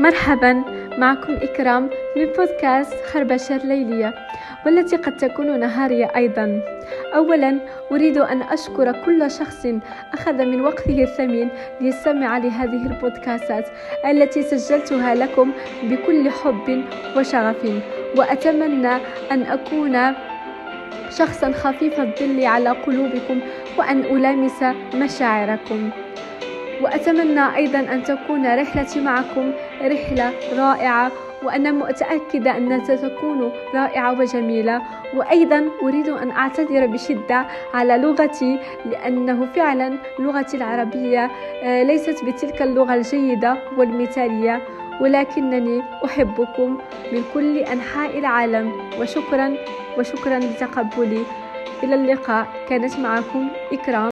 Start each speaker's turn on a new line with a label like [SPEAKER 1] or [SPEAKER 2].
[SPEAKER 1] مرحبا معكم إكرام من بودكاست خربشة ليلية والتي قد تكون نهارية أيضا. أولا أريد أن أشكر كل شخص أخذ من وقته الثمين ليستمع لهذه البودكاستات التي سجلتها لكم بكل حب وشغف وأتمنى أن أكون شخصا خفيف الظل على قلوبكم وأن ألامس مشاعركم. وأتمنى أيضا أن تكون رحلتي معكم رحلة رائعة وأنا متأكدة أنها ستكون رائعة وجميلة. وأيضا أريد أن أعتذر بشدة على لغتي لأنه فعلا لغتي العربية آه، ليست بتلك اللغة الجيدة والمثالية. ولكنني أحبكم من كل أنحاء العالم. وشكرا وشكرا لتقبلي. إلى اللقاء. كانت معكم إكرام.